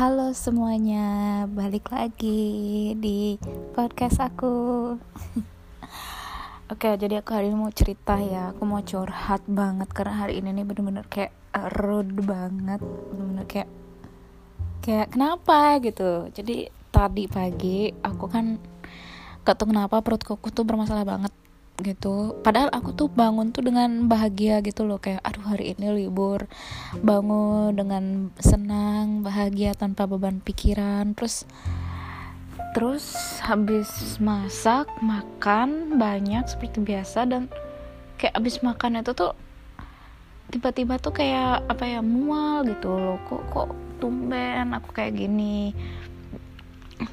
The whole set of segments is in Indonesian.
Halo semuanya, balik lagi di podcast aku. Oke, jadi aku hari ini mau cerita ya. Aku mau curhat banget karena hari ini nih bener-bener kayak rude banget, bener-bener kayak kayak kenapa gitu. Jadi tadi pagi aku kan gak tau kenapa perutku tuh bermasalah banget gitu. Padahal aku tuh bangun tuh dengan bahagia gitu loh. Kayak aduh hari ini libur bangun dengan senang bahagia tanpa beban pikiran. Terus terus habis masak makan banyak seperti biasa dan kayak habis makan itu tuh tiba-tiba tuh kayak apa ya mual gitu loh. Kok kok tumben aku kayak gini?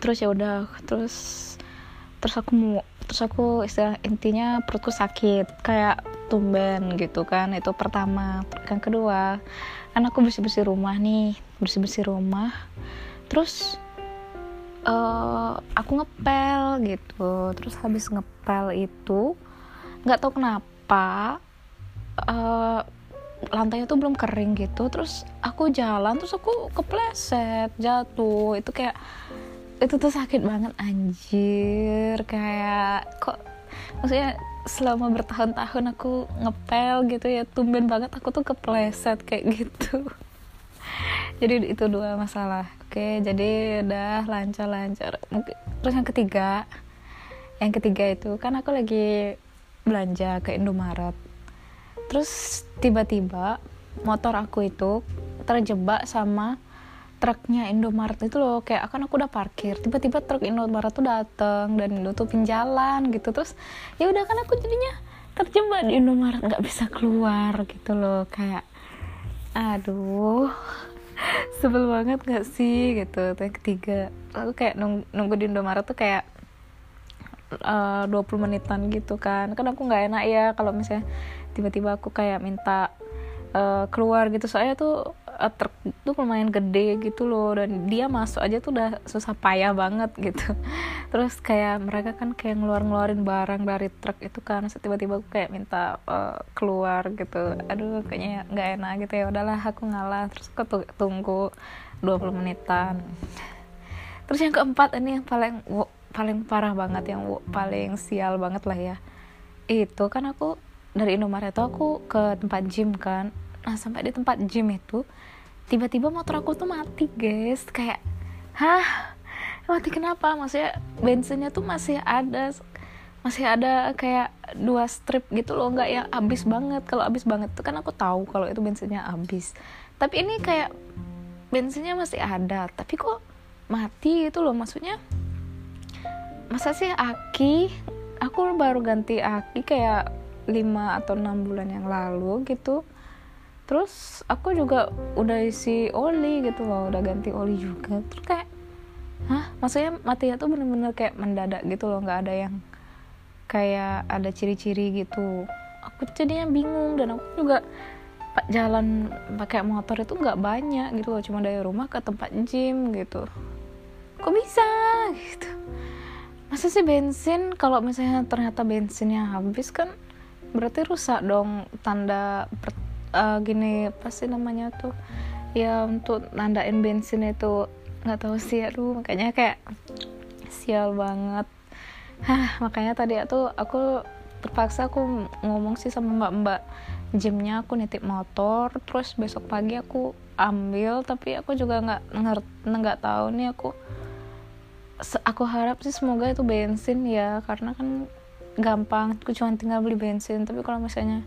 Terus ya udah terus terus aku mau terus aku istilah intinya perutku sakit kayak tumben gitu kan. Itu pertama. Yang kedua kan aku bersih bersih rumah nih bersih bersih rumah. Terus uh, aku ngepel gitu. Terus habis ngepel itu nggak tahu kenapa uh, lantainya tuh belum kering gitu. Terus aku jalan terus aku kepleset jatuh. Itu kayak itu tuh sakit banget anjir. Kayak kok maksudnya selama bertahun-tahun aku ngepel gitu ya tumben banget aku tuh kepleset kayak gitu. Jadi itu dua masalah. Oke jadi udah lancar-lancar. Terus yang ketiga yang ketiga itu kan aku lagi belanja ke Indomaret. Terus tiba-tiba motor aku itu terjebak sama truknya Indomaret itu loh kayak akan aku udah parkir. Tiba-tiba truk Indomaret tuh dateng dan nutupin jalan gitu. Terus ya udah kan aku jadinya terjebak di Indomaret nggak bisa keluar gitu loh. Kayak aduh sebel banget gak sih? Gitu. Yang ketiga aku kayak nung nunggu di Indomaret tuh kayak eh, uh, 20 menitan gitu kan. Kan aku nggak enak ya kalau misalnya tiba-tiba aku kayak minta uh, keluar gitu. Soalnya tuh uh, truk tuh lumayan gede gitu loh. Dan dia masuk aja tuh udah susah payah banget gitu. Terus kayak mereka kan kayak ngeluar ngeluarin barang dari truk itu kan. Tiba-tiba aku kayak minta uh, keluar gitu. Aduh kayaknya nggak enak gitu ya. Udahlah aku ngalah. Terus aku tunggu 20 menitan. Terus yang keempat ini yang paling wo, paling parah banget yang wo, paling sial banget lah ya. Itu kan aku dari Indomaret itu aku ke tempat gym kan. Nah sampai di tempat gym itu tiba-tiba motor aku tuh mati guys. Kayak hah? Mati kenapa? Maksudnya bensinnya tuh masih ada masih ada kayak dua strip gitu loh nggak yang habis banget. Kalau habis banget tuh kan aku tahu kalau itu bensinnya habis. Tapi ini kayak bensinnya masih ada tapi kok mati gitu loh. Maksudnya masa sih aki? Aku baru ganti aki kayak 5 atau enam bulan yang lalu gitu terus aku juga udah isi oli gitu loh udah ganti oli juga. Terus kayak hah? Maksudnya matinya tuh bener-bener kayak mendadak gitu loh nggak ada yang kayak ada ciri-ciri gitu. Aku jadinya bingung dan aku juga jalan pakai motor itu nggak banyak gitu loh cuma dari rumah ke tempat gym gitu. Kok bisa? Gitu. Masa sih bensin? Kalau misalnya ternyata bensinnya habis kan berarti rusak dong tanda uh, gini apa sih namanya tuh? Ya untuk nandain bensin itu nggak tahu sih aduh makanya kayak sial banget. Hah, makanya tadi tuh aku terpaksa aku ngomong sih sama mbak-mbak. Gymnya aku nitip motor terus besok pagi aku ambil tapi aku juga nggak ngerti nggak tahu nih aku. Aku harap sih semoga itu bensin ya karena kan gampang aku cuma tinggal beli bensin. Tapi kalau misalnya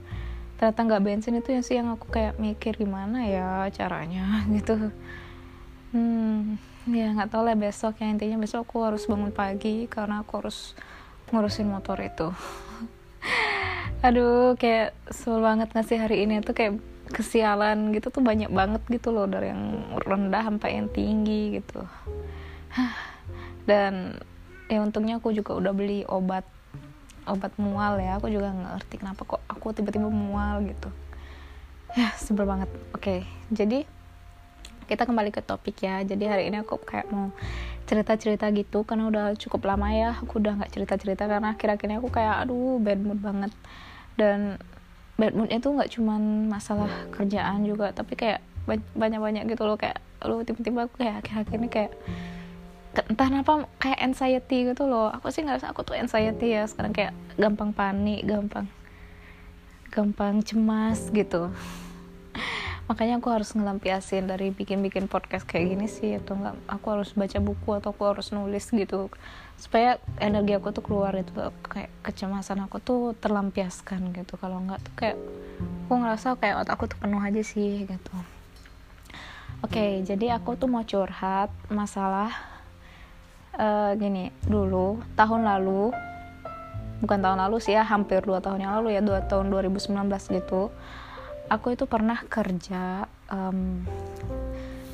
ternyata nggak bensin itu yang sih yang aku kayak mikir gimana ya caranya? Gitu. Hmm ya nggak tahu lah besok ya. Intinya besok aku harus bangun pagi karena aku harus ngurusin motor itu. Aduh kayak sulit banget ngasih hari ini tuh kayak kesialan gitu tuh banyak banget gitu loh dari yang rendah sampai yang tinggi gitu. Dan ya untungnya aku juga udah beli obat obat mual ya. Aku juga nggak ngerti kenapa kok aku tiba-tiba mual gitu. Ya sebel banget. Oke jadi kita kembali ke topik ya. Jadi hari ini aku kayak mau cerita-cerita gitu karena udah cukup lama ya. Aku udah nggak cerita-cerita karena akhir-akhir ini aku kayak aduh bad mood banget. Dan bad moodnya tuh nggak cuman masalah kerjaan juga tapi kayak banyak-banyak gitu loh. Kayak lu tiba-tiba aku kayak akhir-akhir ini kayak entah kenapa kayak anxiety gitu loh. Aku sih ngerasa aku tuh anxiety ya. Sekarang kayak gampang panik gampang gampang cemas gitu. Makanya aku harus ngelampiasin dari bikin-bikin podcast kayak gini sih atau enggak aku harus baca buku atau aku harus nulis gitu. Supaya energi aku tuh keluar itu kayak kecemasan aku tuh terlampiaskan gitu. Kalau enggak tuh kayak aku ngerasa kayak otak aku tuh penuh aja sih gitu. Oke okay, jadi aku tuh mau curhat masalah uh, gini dulu tahun lalu bukan tahun lalu sih ya hampir dua tahun yang lalu ya dua tahun 2019 gitu aku itu pernah kerja um,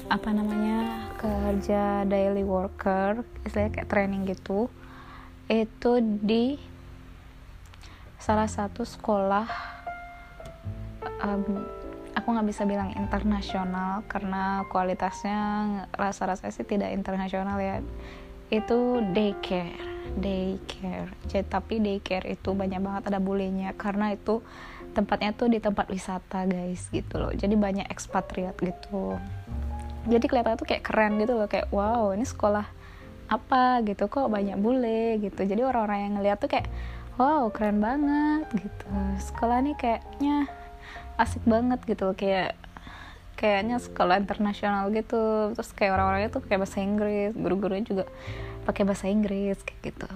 apa namanya kerja daily worker istilahnya kayak training gitu itu di salah satu sekolah um, aku nggak bisa bilang internasional karena kualitasnya rasa-rasa sih tidak internasional ya itu daycare daycare. Jadi tapi daycare itu banyak banget ada bulenya. Karena itu tempatnya tuh di tempat wisata guys gitu loh. Jadi banyak ekspatriat gitu. Jadi kelihatan tuh kayak keren gitu loh. Kayak wow ini sekolah apa gitu? Kok banyak bule gitu? Jadi orang-orang yang ngeliat tuh kayak wow keren banget gitu. Sekolah ini kayaknya asik banget gitu kayak kayaknya sekolah internasional gitu terus kayak orang-orangnya tuh pakai bahasa Inggris guru-gurunya juga pakai bahasa Inggris kayak gitu.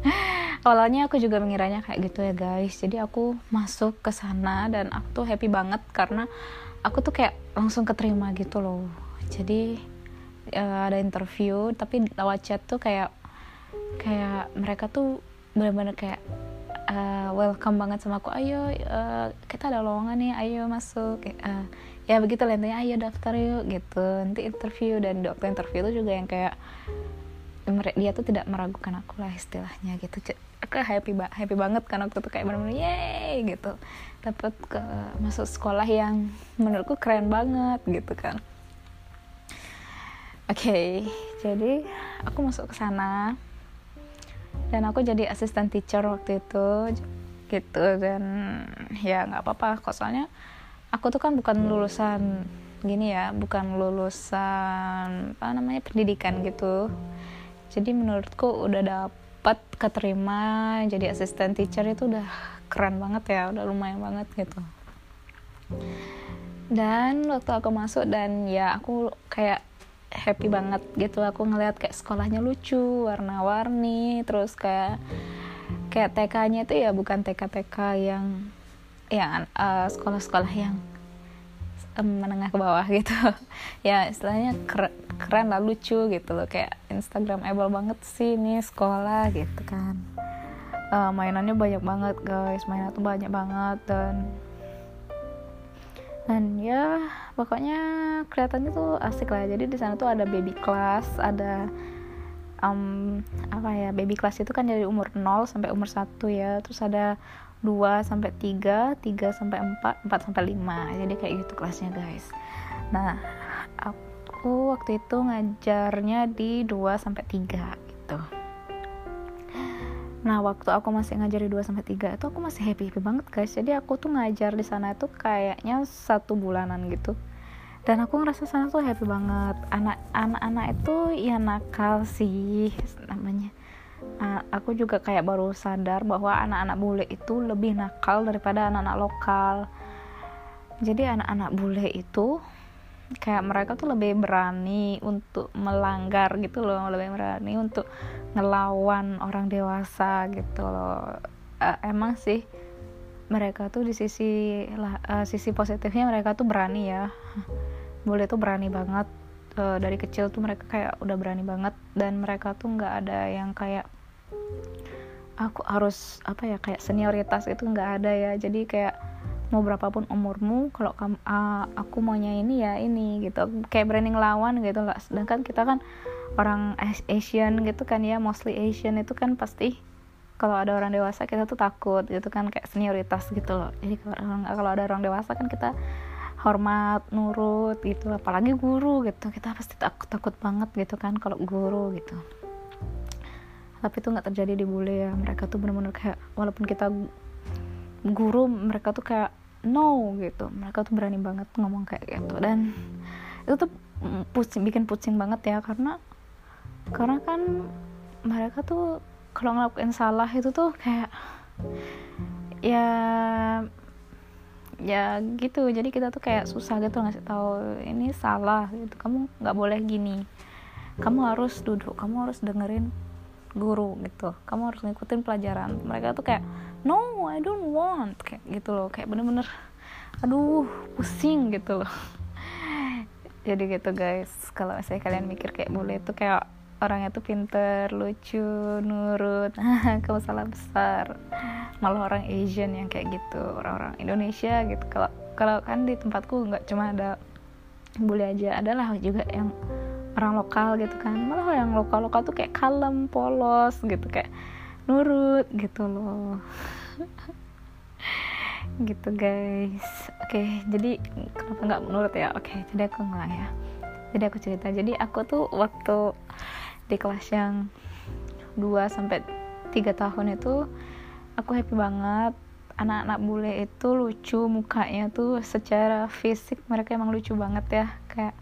Awalnya aku juga mengiranya kayak gitu ya guys. Jadi aku masuk ke sana dan aku tuh happy banget karena aku tuh kayak langsung keterima gitu loh. Jadi uh, ada interview tapi lewat chat tuh kayak kayak mereka tuh benar-benar kayak uh, welcome banget sama aku. Ayo uh, kita ada lowongan nih ayo masuk uh, ya begitu lah ayo daftar yuk gitu. Nanti interview dan dokter interview tuh juga yang kayak dia tuh tidak meragukan aku lah istilahnya gitu. Aku happy ba happy banget kan waktu itu kayak bener-bener yeay gitu. Dapat ke masuk sekolah yang menurutku keren banget gitu kan. Oke okay, jadi aku masuk ke sana dan aku jadi asisten teacher waktu itu gitu. Dan ya nggak apa-apa kok soalnya aku tuh kan bukan lulusan gini ya bukan lulusan apa namanya pendidikan gitu. Jadi menurutku udah dapat keterima jadi asisten teacher itu udah keren banget ya udah lumayan banget gitu. Dan waktu aku masuk dan ya aku kayak happy banget gitu aku ngeliat kayak sekolahnya lucu warna-warni terus kayak kayak TK-nya itu ya bukan TK-TK yang yang uh, sekolah-sekolah yang menengah ke bawah gitu. Ya istilahnya keren, keren lah lucu gitu loh. Kayak instagramable banget sih ini sekolah gitu kan. Uh, mainannya banyak banget guys. Mainan tuh banyak banget dan dan ya pokoknya kelihatannya tuh asik lah. Jadi di sana tuh ada baby class ada um, apa ya baby class itu kan dari umur 0 sampai umur 1 ya. Terus ada 2 sampai 3, 3 sampai 4, 4 sampai 5. Jadi kayak gitu kelasnya, guys. Nah, aku waktu itu ngajarnya di 2 sampai 3 gitu. Nah, waktu aku masih ngajar di 2 sampai 3 itu aku masih happy-happy banget, guys. Jadi aku tuh ngajar di sana itu kayaknya satu bulanan gitu. Dan aku ngerasa sana tuh happy banget. Anak-anak itu ya nakal sih namanya uh, aku juga kayak baru sadar bahwa anak-anak bule itu lebih nakal daripada anak-anak lokal. Jadi anak-anak bule itu kayak mereka tuh lebih berani untuk melanggar gitu loh lebih berani untuk ngelawan orang dewasa gitu loh. Uh, emang sih mereka tuh di sisi uh, sisi positifnya mereka tuh berani ya. Bule tuh berani banget uh, dari kecil tuh mereka kayak udah berani banget dan mereka tuh nggak ada yang kayak aku harus apa ya kayak senioritas itu nggak ada ya. Jadi kayak mau berapapun umurmu kalau kamu uh, aku maunya ini ya ini gitu. Kayak branding lawan gitu lah. Sedangkan kita kan orang Asian gitu kan ya mostly Asian itu kan pasti kalau ada orang dewasa kita tuh takut gitu kan kayak senioritas gitu loh. Jadi kalau ada orang dewasa kan kita hormat nurut gitu. Apalagi guru gitu. Kita pasti takut takut banget gitu kan kalau guru gitu. Tapi itu nggak terjadi di bule ya. Mereka tuh bener-bener kayak walaupun kita guru mereka tuh kayak no gitu. Mereka tuh berani banget ngomong kayak gitu. Dan itu tuh pusing bikin pusing banget ya. Karena karena kan mereka tuh kalau ngelakuin salah itu tuh kayak ya ya gitu. Jadi kita tuh kayak susah gitu ngasih tahu ini salah gitu. Kamu nggak boleh gini. Kamu harus duduk kamu harus dengerin guru gitu. Kamu harus ngikutin pelajaran. Mereka tuh kayak no I don't want kayak gitu loh. Kayak bener-bener aduh pusing gitu loh. Jadi gitu guys. Kalau saya kalian mikir kayak boleh tuh kayak orangnya tuh pinter lucu nurut kamu salah besar. Malah orang Asian yang kayak gitu orang-orang Indonesia gitu. Kalau kalau kan di tempatku nggak cuma ada bule aja adalah juga yang orang lokal gitu kan. Malah yang lokal lokal tuh kayak kalem polos gitu kayak nurut gitu loh. Gitu guys. Oke okay, jadi kenapa nggak menurut ya? Oke okay, jadi aku nggak ya. Jadi aku cerita. Jadi aku tuh waktu di kelas yang 2 sampai 3 tahun itu aku happy banget. Anak-anak bule itu lucu mukanya tuh secara fisik mereka emang lucu banget ya. Kayak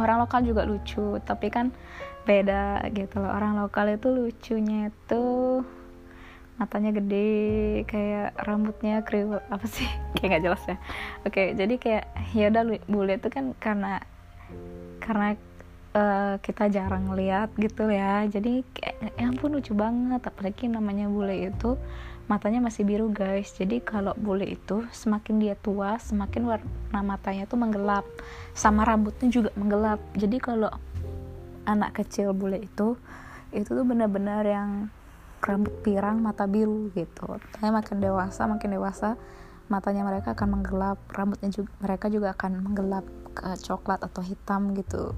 orang lokal juga lucu tapi kan beda gitu loh. Orang lokal itu lucunya itu matanya gede kayak rambutnya kriwil apa sih? Kayak nggak jelas ya. Oke jadi kayak ya udah bule itu kan karena karena uh, kita jarang lihat gitu ya. Jadi ya ampun lucu banget. Apalagi namanya bule itu matanya masih biru guys. Jadi kalau bule itu semakin dia tua semakin warna matanya tuh menggelap. Sama rambutnya juga menggelap. Jadi kalau anak kecil bule itu itu tuh benar-benar yang rambut pirang mata biru gitu. Tapi makin dewasa makin dewasa matanya mereka akan menggelap. Rambutnya juga mereka juga akan menggelap ke coklat atau hitam gitu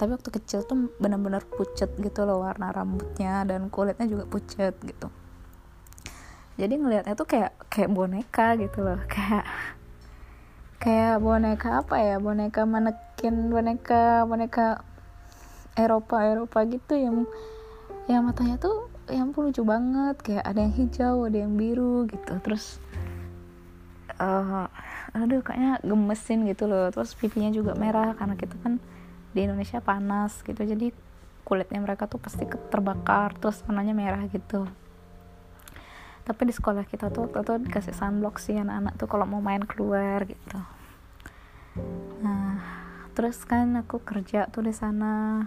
tapi waktu kecil tuh benar-benar pucet gitu loh warna rambutnya dan kulitnya juga pucet gitu. Jadi ngelihatnya tuh kayak kayak boneka gitu loh kayak kayak boneka apa ya boneka manekin boneka boneka Eropa Eropa gitu yang yang matanya tuh yang lucu banget kayak ada yang hijau ada yang biru gitu. Terus uh, aduh kayaknya gemesin gitu loh. Terus pipinya juga merah karena kita kan di Indonesia panas gitu. Jadi kulitnya mereka tuh pasti terbakar terus warnanya merah gitu. Tapi di sekolah kita tuh waktu itu dikasih sunblock sih anak-anak tuh kalau mau main keluar gitu. Nah terus kan aku kerja tuh di sana.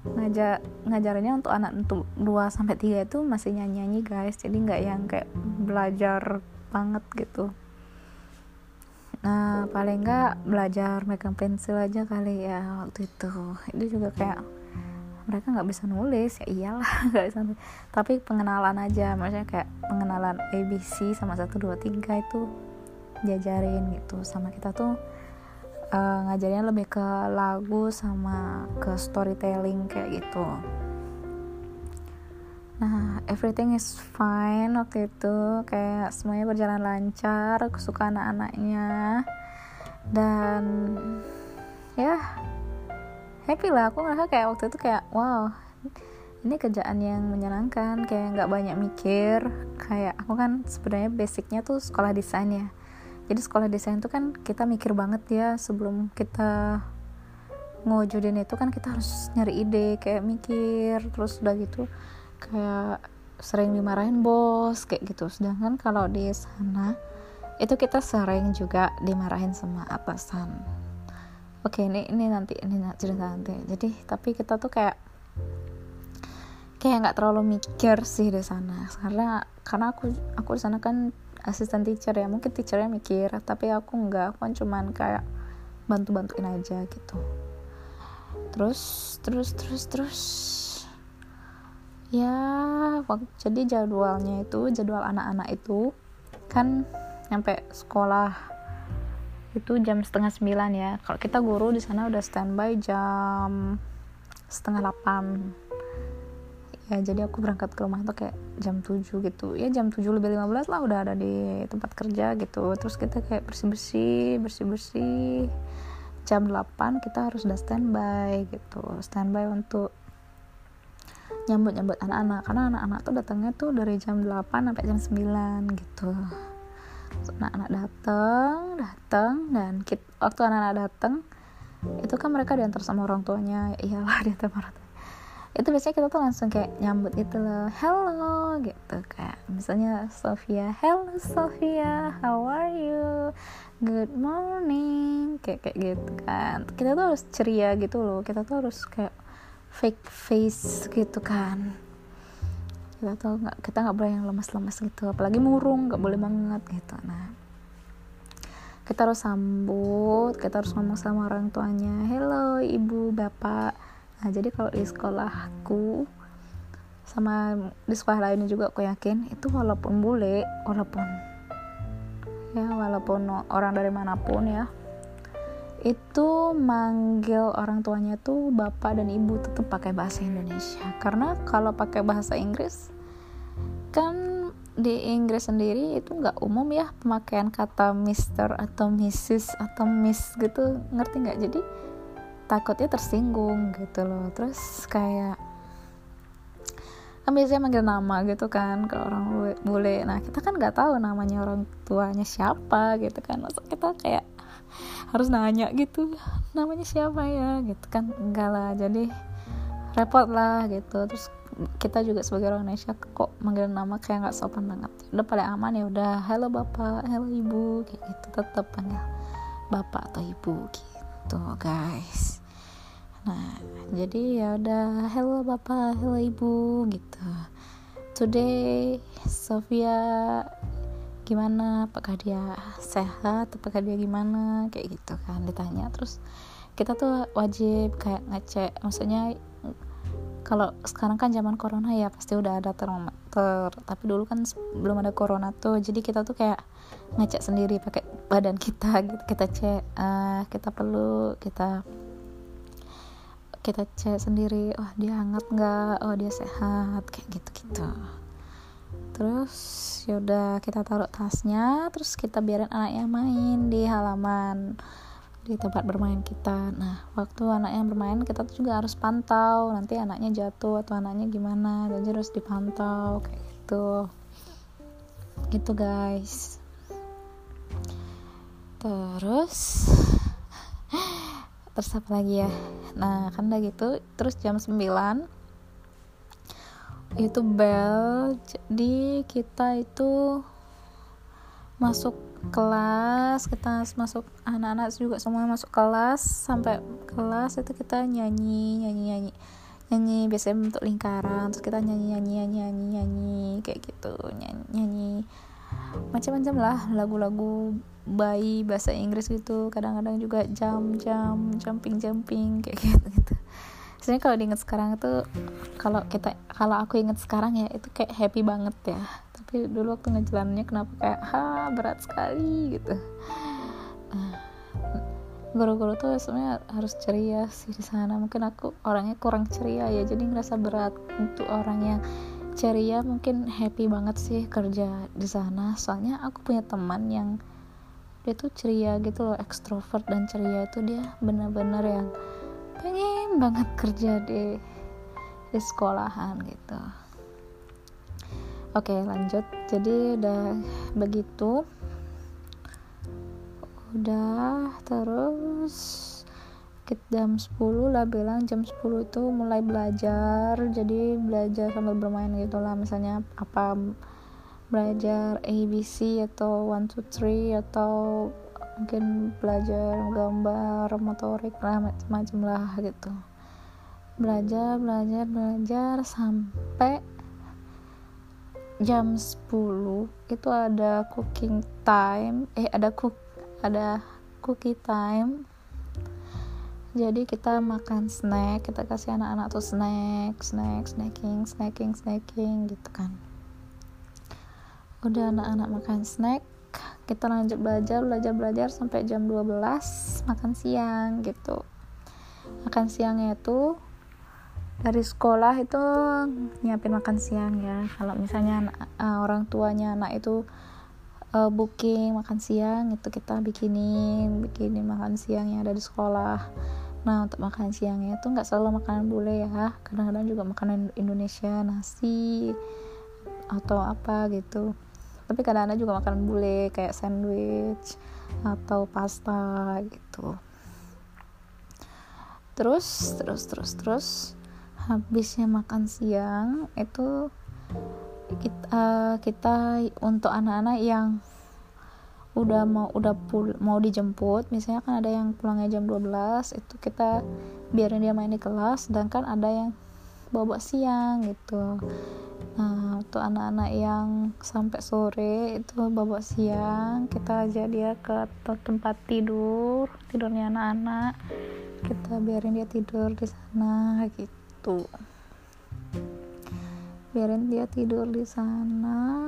Ngajak ngajarinnya untuk anak untuk 2 sampai 3 itu masih nyanyi-nyanyi guys. Jadi nggak yang kayak belajar banget gitu nah paling nggak belajar megang pensil aja kali ya waktu itu. Itu juga kayak mereka nggak bisa nulis. Ya iyalah nggak bisa nulis. tapi pengenalan aja maksudnya kayak pengenalan ABC sama satu dua tiga itu diajarin gitu. Sama kita tuh uh, ngajarnya lebih ke lagu sama ke storytelling kayak gitu Nah, everything is fine waktu itu, kayak semuanya berjalan lancar, aku suka anak-anaknya, dan ya happy lah. Aku ngerasa kayak waktu itu kayak wow, ini kerjaan yang menyenangkan, kayak nggak banyak mikir. Kayak aku kan sebenarnya basicnya tuh sekolah desain ya. Jadi sekolah desain itu kan kita mikir banget ya sebelum kita ngewujudin itu kan kita harus nyari ide, kayak mikir, terus udah gitu kayak sering dimarahin bos kayak gitu. Sedangkan kalau di sana itu kita sering juga dimarahin sama atasan. Oke ini ini nanti ini cerita nanti. Jadi tapi kita tuh kayak kayak nggak terlalu mikir sih di sana. Karena karena aku aku di sana kan asisten teacher ya. Mungkin teachernya mikir tapi aku nggak. Aku kan cuman kayak bantu bantuin aja gitu. Terus terus terus terus ya jadi jadwalnya itu jadwal anak-anak itu kan nyampe sekolah itu jam setengah sembilan ya. Kalau kita guru di sana udah standby jam setengah delapan ya jadi aku berangkat ke rumah tuh kayak jam 7 gitu. Ya jam 7 lebih 15 lah udah ada di tempat kerja gitu. Terus kita kayak bersih-bersih bersih-bersih. Jam 8 kita harus udah standby gitu. Standby untuk nyambut nyambut anak-anak. Karena anak-anak tuh datangnya tuh dari jam 8 sampai jam 9 gitu. Anak-anak datang datang dan kita, waktu anak-anak datang itu kan mereka diantar sama orang tuanya. Iyalah diantar sama orang tuanya. Itu biasanya kita tuh langsung kayak nyambut gitu loh hello gitu kayak. Misalnya Sofia hello Sofia how are you? Good morning kayak kayak gitu kan. Kita tuh harus ceria gitu loh. Kita tuh harus kayak fake face gitu kan. Kita tuh nggak kita nggak boleh yang lemas-lemas gitu apalagi murung nggak boleh banget gitu. Nah kita harus sambut kita harus ngomong sama orang tuanya hello ibu bapak. Nah jadi kalau di sekolahku sama di sekolah lainnya juga aku yakin itu walaupun bule walaupun ya walaupun orang dari mana pun ya itu manggil orang tuanya tuh bapak dan ibu tetap pakai bahasa Indonesia. Karena kalau pakai bahasa Inggris kan di Inggris sendiri itu nggak umum ya pemakaian kata Mister atau Mrs atau Miss gitu. Ngerti nggak? Jadi takutnya tersinggung gitu loh. Terus kayak kan biasanya manggil nama gitu kan ke orang bule nah kita kan nggak tahu namanya orang tuanya siapa gitu kan. Masa kita kayak harus nanya gitu namanya siapa ya? Gitu kan enggak lah jadi repot lah gitu. Terus kita juga sebagai orang Indonesia kok manggil nama kayak nggak sopan banget. Udah paling aman ya udah halo bapak halo ibu kayak gitu tetap panggil bapak atau ibu gitu guys. Nah jadi ya udah hello bapak hello ibu gitu. Today Sofia gimana apakah dia sehat apakah dia gimana kayak gitu kan ditanya. Terus kita tuh wajib kayak ngecek maksudnya kalau sekarang kan zaman corona ya pasti udah ada termometer tapi dulu kan belum ada corona tuh jadi kita tuh kayak ngecek sendiri pakai badan kita gitu. Kita cek uh, kita perlu kita kita cek sendiri oh dia hangat nggak? Oh dia sehat kayak gitu gitu terus yaudah kita taruh tasnya terus kita biarin anaknya main di halaman di tempat bermain kita. Nah waktu anaknya bermain kita tuh juga harus pantau nanti anaknya jatuh atau anaknya gimana jadi harus dipantau kayak gitu. Gitu guys. Terus terus apa lagi ya? Nah kan udah gitu terus jam 9 itu bel jadi kita itu masuk kelas kita masuk anak-anak juga semua masuk kelas sampai kelas itu kita nyanyi nyanyi nyanyi. Nyanyi biasanya bentuk lingkaran terus kita nyanyi nyanyi nyanyi nyanyi nyanyi kayak gitu nyanyi nyanyi. Macam-macam lah lagu-lagu bayi bahasa Inggris gitu. Kadang-kadang juga jam-jam jumping-jumping kayak gitu gitu sebenarnya kalau diinget sekarang itu kalau kita kalau aku inget sekarang ya itu kayak happy banget ya. Tapi dulu waktu ngejalannya kenapa kayak ha berat sekali gitu. Nah, guru-guru tuh sebenarnya harus ceria sih di sana. Mungkin aku orangnya kurang ceria ya jadi ngerasa berat untuk orang yang ceria mungkin happy banget sih kerja di sana. Soalnya aku punya teman yang dia tuh ceria gitu loh ekstrovert dan ceria itu dia bener-bener yang pengen banget kerja di di sekolahan gitu. Oke lanjut. Jadi udah begitu. Udah terus jam 10 lah bilang jam 10 itu mulai belajar. Jadi belajar sambil bermain gitu lah. Misalnya apa belajar ABC atau 1, 2, 3 atau mungkin belajar gambar motorik lah macam-macam lah gitu. Belajar belajar belajar sampai jam 10 itu ada cooking time eh ada cook ada cookie time. Jadi kita makan snack kita kasih anak-anak tuh snack snack snacking snacking snacking gitu kan. Udah anak-anak makan snack kita lanjut belajar belajar belajar sampai jam 12 makan siang gitu. Makan siangnya itu dari sekolah itu nyiapin makan siang ya. Kalau misalnya uh, orang tuanya anak itu uh, booking makan siang itu kita bikinin bikinin makan siang yang ada di sekolah. Nah untuk makan siangnya itu nggak selalu makanan bule ya. Kadang-kadang juga makanan Indonesia nasi atau apa gitu tapi kadang-kadang juga makanan bule kayak sandwich atau pasta gitu. Terus terus terus terus habisnya makan siang itu kita kita untuk anak-anak yang udah mau udah pul mau dijemput misalnya kan ada yang pulangnya jam 12 itu kita biarin dia main di kelas sedangkan ada yang bawa siang gitu. Nah untuk anak-anak yang sampai sore itu bawa siang kita aja dia ke tempat tidur tidurnya anak-anak. Kita biarin dia tidur di sana gitu. Biarin dia tidur di sana.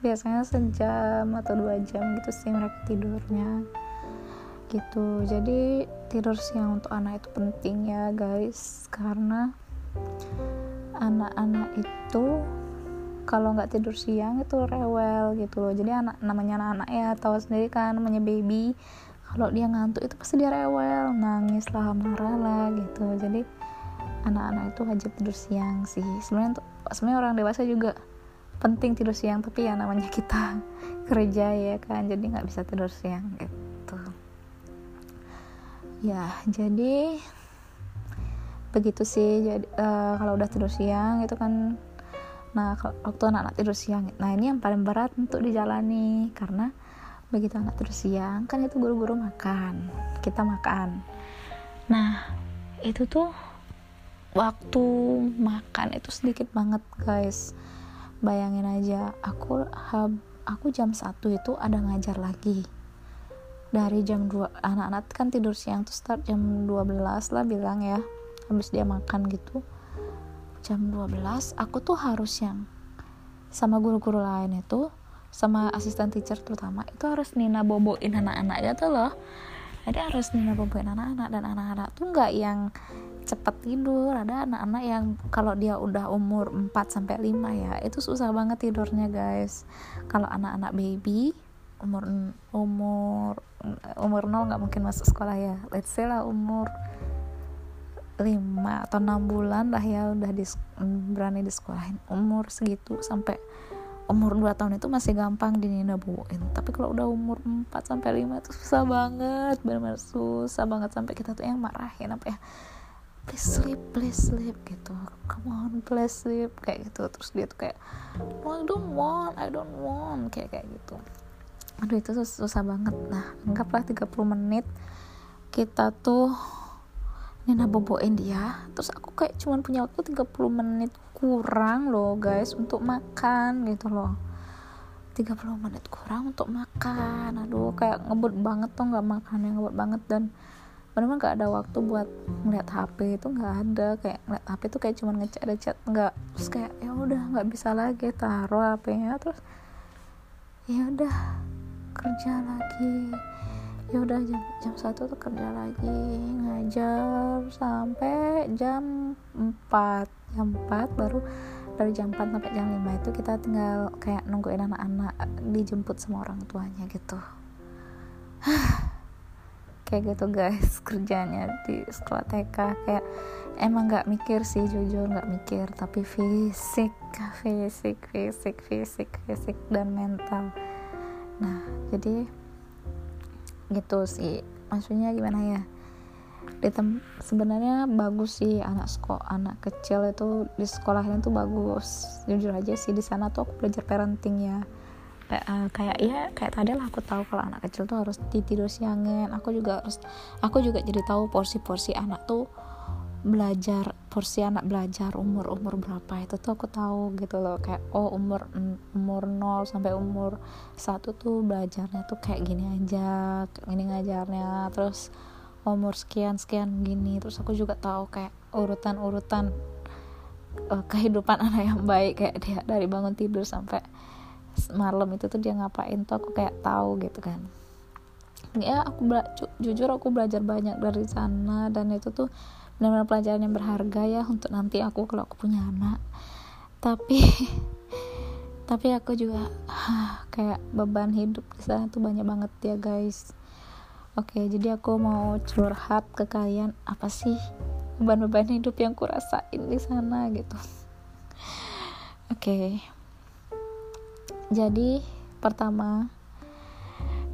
Biasanya sejam atau dua jam gitu sih mereka tidurnya. Gitu. Jadi tidur siang untuk anak itu penting ya guys. Karena anak-anak itu kalau nggak tidur siang itu rewel gitu loh. Jadi anak namanya anak-anak ya tahu sendiri kan namanya baby. Kalau dia ngantuk itu pasti dia rewel nangis lah marah lah gitu. Jadi anak-anak itu wajib tidur siang sih. Sebenarnya untuk sebenarnya orang dewasa juga penting tidur siang tapi ya namanya kita kerja ya kan jadi nggak bisa tidur siang gitu. Ya jadi begitu sih. Jadi uh, kalau udah tidur siang itu kan nah waktu anak-anak tidur siang nah ini yang paling berat untuk dijalani karena begitu anak tidur siang kan itu guru-guru makan kita makan. Nah itu tuh waktu makan itu sedikit banget guys. Bayangin aja aku aku jam 1 itu ada ngajar lagi. Dari jam 2 anak-anak kan tidur siang tuh start jam 12 lah bilang ya habis dia makan gitu jam 12 aku tuh harus yang sama guru-guru lain itu sama asisten teacher terutama itu harus Nina boboin anak-anak gitu loh. Jadi harus Nina boboin anak-anak dan anak-anak tuh nggak yang cepat tidur. Ada anak-anak yang kalau dia udah umur 4 sampai 5 ya itu susah banget tidurnya guys. Kalau anak-anak baby umur umur umur 0 nggak mungkin masuk sekolah ya. Let's say lah umur 5 atau 6 bulan lah ya udah di, berani di sekolahin umur segitu sampai umur 2 tahun itu masih gampang dinina bawain tapi kalau udah umur 4 sampai 5 itu susah banget benar-benar susah banget sampai kita tuh yang marahin apa ya please sleep please sleep gitu. Come on please sleep kayak gitu. Terus dia tuh kayak oh, I don't want I don't want kayak kayak gitu. Aduh itu sus susah banget. Nah anggaplah 30 menit kita tuh Nina boboin dia. Terus aku kayak cuman punya waktu 30 menit kurang loh guys untuk makan gitu loh. 30 menit kurang untuk makan. Aduh kayak ngebut banget tuh nggak makan yang ngebut banget. Dan benar-benar gak ada waktu buat ngeliat HP itu nggak ada. Kayak ngeliat HP itu kayak cuma ngecek ada chat nggak. Terus kayak ya udah nggak bisa lagi taruh HP-nya terus ya udah kerja lagi ya udah jam jam satu tuh kerja lagi ngajar sampai jam 4 jam 4 baru dari jam 4 sampai jam 5 itu kita tinggal kayak nungguin anak-anak dijemput sama orang tuanya gitu. Kayak gitu guys kerjanya di sekolah TK kayak emang nggak mikir sih jujur nggak mikir tapi fisik fisik fisik fisik fisik dan mental. Nah jadi gitu sih. Maksudnya gimana ya? Di tem sebenarnya bagus sih anak sekolah anak kecil itu di sekolahnya tuh bagus. Jujur aja sih di sana tuh aku belajar parenting ya. Kayak, uh, kayak ya kayak tadi lah aku tahu kalau anak kecil tuh harus tidur siangin. Aku juga harus aku juga jadi tahu porsi-porsi anak tuh belajar porsi anak belajar umur umur berapa itu tuh aku tahu gitu loh. Kayak oh umur umur 0 sampai umur satu tuh belajarnya tuh kayak gini aja ini ngajarnya. Terus umur sekian sekian gini. Terus aku juga tahu kayak urutan urutan uh, kehidupan anak yang baik. Kayak dia dari bangun tidur sampai malam itu tuh dia ngapain tuh aku kayak tahu gitu kan. Ya aku ju jujur aku belajar banyak dari sana. Dan itu tuh benar-benar pelajaran yang berharga ya untuk nanti aku kalau aku punya anak. Tapi tapi aku juga kayak beban hidup di sana tuh banyak banget ya guys. Oke jadi aku mau curhat ke kalian apa sih beban-beban hidup yang kurasain di sana gitu. Oke. Jadi pertama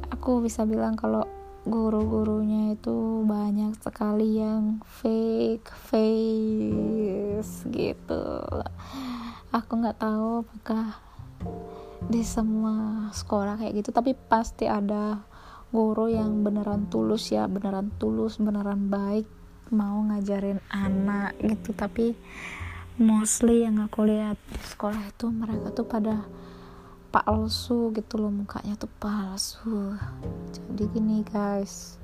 aku bisa bilang kalau guru-gurunya itu banyak sekali yang fake face gitu. Aku nggak tahu apakah di semua sekolah kayak gitu tapi pasti ada guru yang beneran tulus ya beneran tulus beneran baik mau ngajarin anak gitu. Tapi mostly yang aku lihat di sekolah itu mereka tuh pada palsu gitu loh mukanya tuh palsu. Jadi gini guys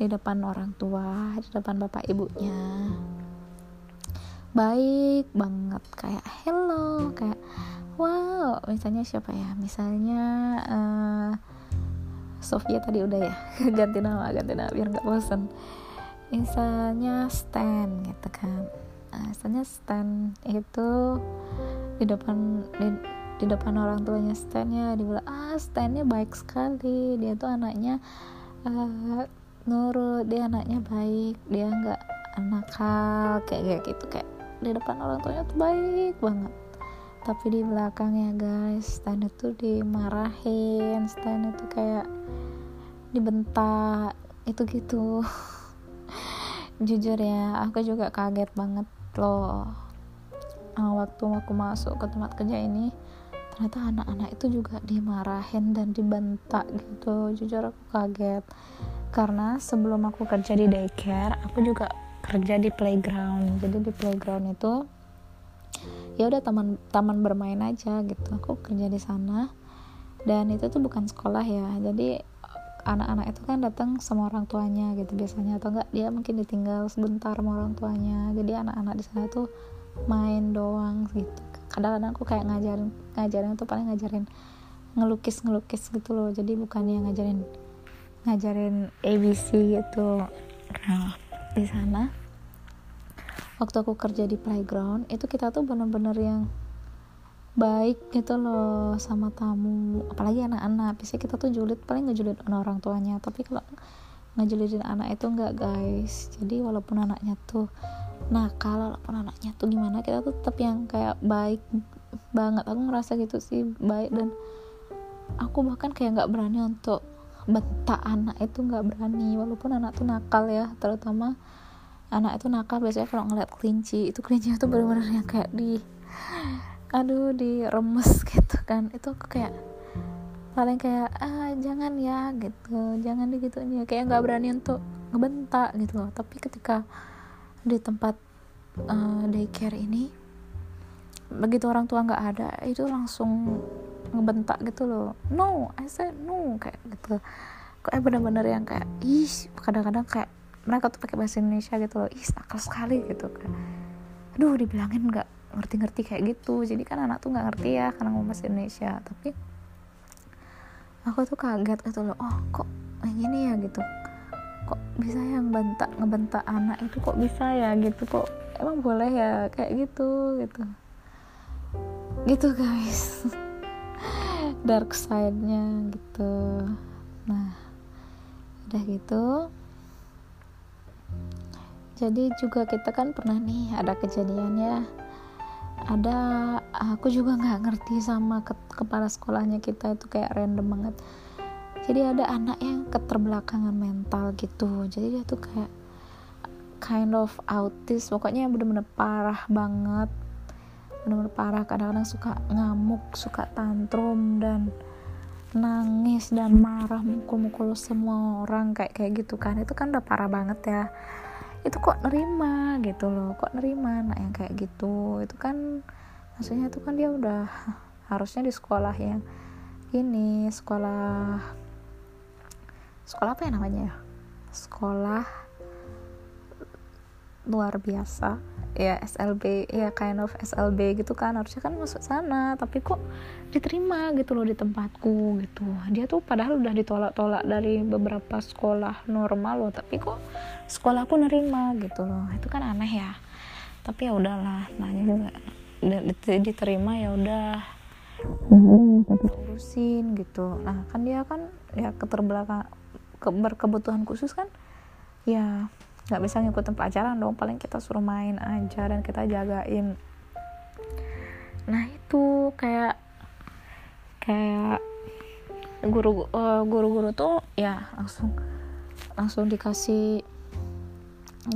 di depan orang tua di depan bapak ibunya baik banget. Kayak hello kayak wow misalnya siapa ya? Misalnya uh, Sofia tadi udah ya ganti nama ganti nama biar nggak bosan misalnya stand gitu kan. Misalnya Stan itu di depan di, di depan orang tuanya Stannya dibilang ah Stannya baik sekali. Dia tuh anaknya uh, nurut dia anaknya baik dia nggak nakal kayak kayak gitu kayak di depan orang tuanya tuh baik banget. Tapi di belakangnya guys Stan itu dimarahin Stan itu kayak dibentak itu gitu. Jujur ya aku juga kaget banget loh waktu aku masuk ke tempat kerja ini ternyata anak-anak itu juga dimarahin dan dibentak gitu. Jujur aku kaget. Karena sebelum aku kerja di daycare aku juga kerja di playground. Jadi di playground itu ya udah taman taman bermain aja gitu. Aku kerja di sana. Dan itu tuh bukan sekolah ya. Jadi anak-anak itu kan datang sama orang tuanya gitu biasanya. Atau enggak dia mungkin ditinggal sebentar sama orang tuanya. Jadi anak-anak di sana tuh main doang gitu kadang-kadang aku kayak ngajarin ngajarin tuh paling ngajarin ngelukis ngelukis gitu loh. Jadi bukannya ngajarin ngajarin ABC gitu. Nah di sana waktu aku kerja di playground itu kita tuh bener-bener yang baik gitu loh sama tamu. Apalagi anak-anak. Biasanya kita tuh julid paling ngejulit orang tuanya. Tapi kalau ngejulitin anak itu enggak guys. Jadi walaupun anaknya tuh nah kalau walaupun anaknya tuh gimana? Kita tuh tetap yang kayak baik banget. Aku ngerasa gitu sih baik. Dan aku bahkan kayak nggak berani untuk bentak anak itu nggak berani. Walaupun anak tuh nakal ya terutama anak itu nakal. Biasanya kalau ngeliat kelinci itu kelinci itu benar-benar yang kayak di aduh diremes gitu kan. Itu aku kayak paling kayak ah jangan ya gitu. Jangan digitunya kayak nggak berani untuk ngebentak gitu loh. Tapi ketika di tempat uh, daycare ini begitu orang tua nggak ada itu langsung ngebentak gitu loh no I said no kayak gitu. Kayak bener-bener yang kayak ih kadang-kadang kayak mereka tuh pakai bahasa Indonesia gitu loh ih nakal sekali gitu kan. Aduh dibilangin nggak ngerti-ngerti kayak gitu. Jadi kan anak tuh nggak ngerti ya karena ngomong bahasa Indonesia. Tapi aku tuh kaget gitu loh oh kok kayak gini ya? Gitu kok bisa yang bentak ngebentak anak itu kok bisa ya gitu kok emang boleh ya kayak gitu gitu. Gitu guys. Dark side-nya gitu. Nah udah gitu. Jadi juga kita kan pernah nih ada kejadian ya. Ada aku juga nggak ngerti sama ke, kepala sekolahnya kita itu kayak random banget jadi ada anak yang keterbelakangan mental gitu. Jadi dia tuh kayak kind of autis. Pokoknya bener-bener parah banget. Bener-bener parah. Kadang-kadang suka ngamuk suka tantrum dan nangis dan marah mukul-mukul semua orang kayak kayak gitu kan. Itu kan udah parah banget ya. Itu kok nerima gitu loh. Kok nerima anak yang kayak gitu? Itu kan maksudnya itu kan dia udah harusnya di sekolah yang ini sekolah sekolah apa ya namanya ya? Sekolah luar biasa. Ya SLB ya kind of SLB gitu kan. Harusnya kan masuk sana tapi kok diterima gitu loh di tempatku gitu. Dia tuh padahal udah ditolak-tolak dari beberapa sekolah normal loh tapi kok sekolahku nerima gitu loh. Itu kan aneh ya. Tapi ya udahlah nanya juga. Diterima ya udah. Urusin gitu. Nah kan dia kan ya keterbelakang ke, berkebutuhan khusus kan ya nggak bisa ngikutin pelajaran dong. Paling kita suruh main aja dan kita jagain. Nah itu kayak kayak guru uh, guru-guru tuh ya langsung langsung dikasih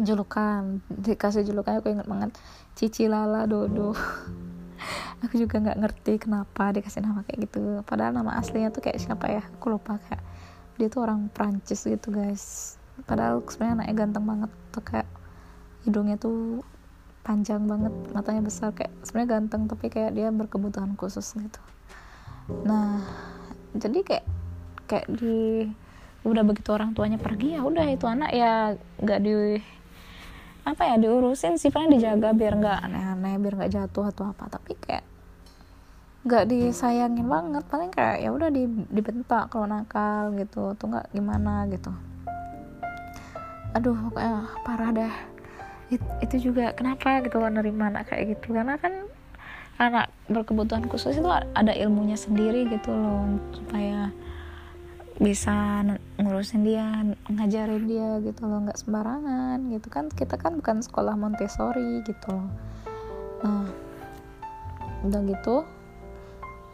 julukan dikasih julukan. Aku inget banget Cici Lala Dodo. Aku juga nggak ngerti kenapa dikasih nama kayak gitu. Padahal nama aslinya tuh kayak siapa ya? Aku lupa kayak dia tuh orang Prancis gitu guys. Padahal sebenarnya anaknya ganteng banget. Tuh kayak hidungnya tuh panjang banget matanya besar. Kayak sebenarnya ganteng tapi kayak dia berkebutuhan khusus gitu. Nah jadi kayak kayak di udah begitu orang tuanya pergi ya udah itu anak ya nggak di apa ya diurusin sifatnya dijaga biar nggak aneh-aneh biar nggak jatuh atau apa. Tapi kayak nggak disayangin banget. Paling kayak ya udah di, dibentak kalau nakal gitu tuh nggak gimana gitu. Aduh pokoknya parah dah It, itu juga kenapa gitu nerima anak kayak gitu? Karena kan anak berkebutuhan khusus itu ada ilmunya sendiri gitu loh supaya bisa ngurusin dia ngajarin dia gitu loh nggak sembarangan gitu kan. Kita kan bukan sekolah Montessori gitu loh. Nah udah gitu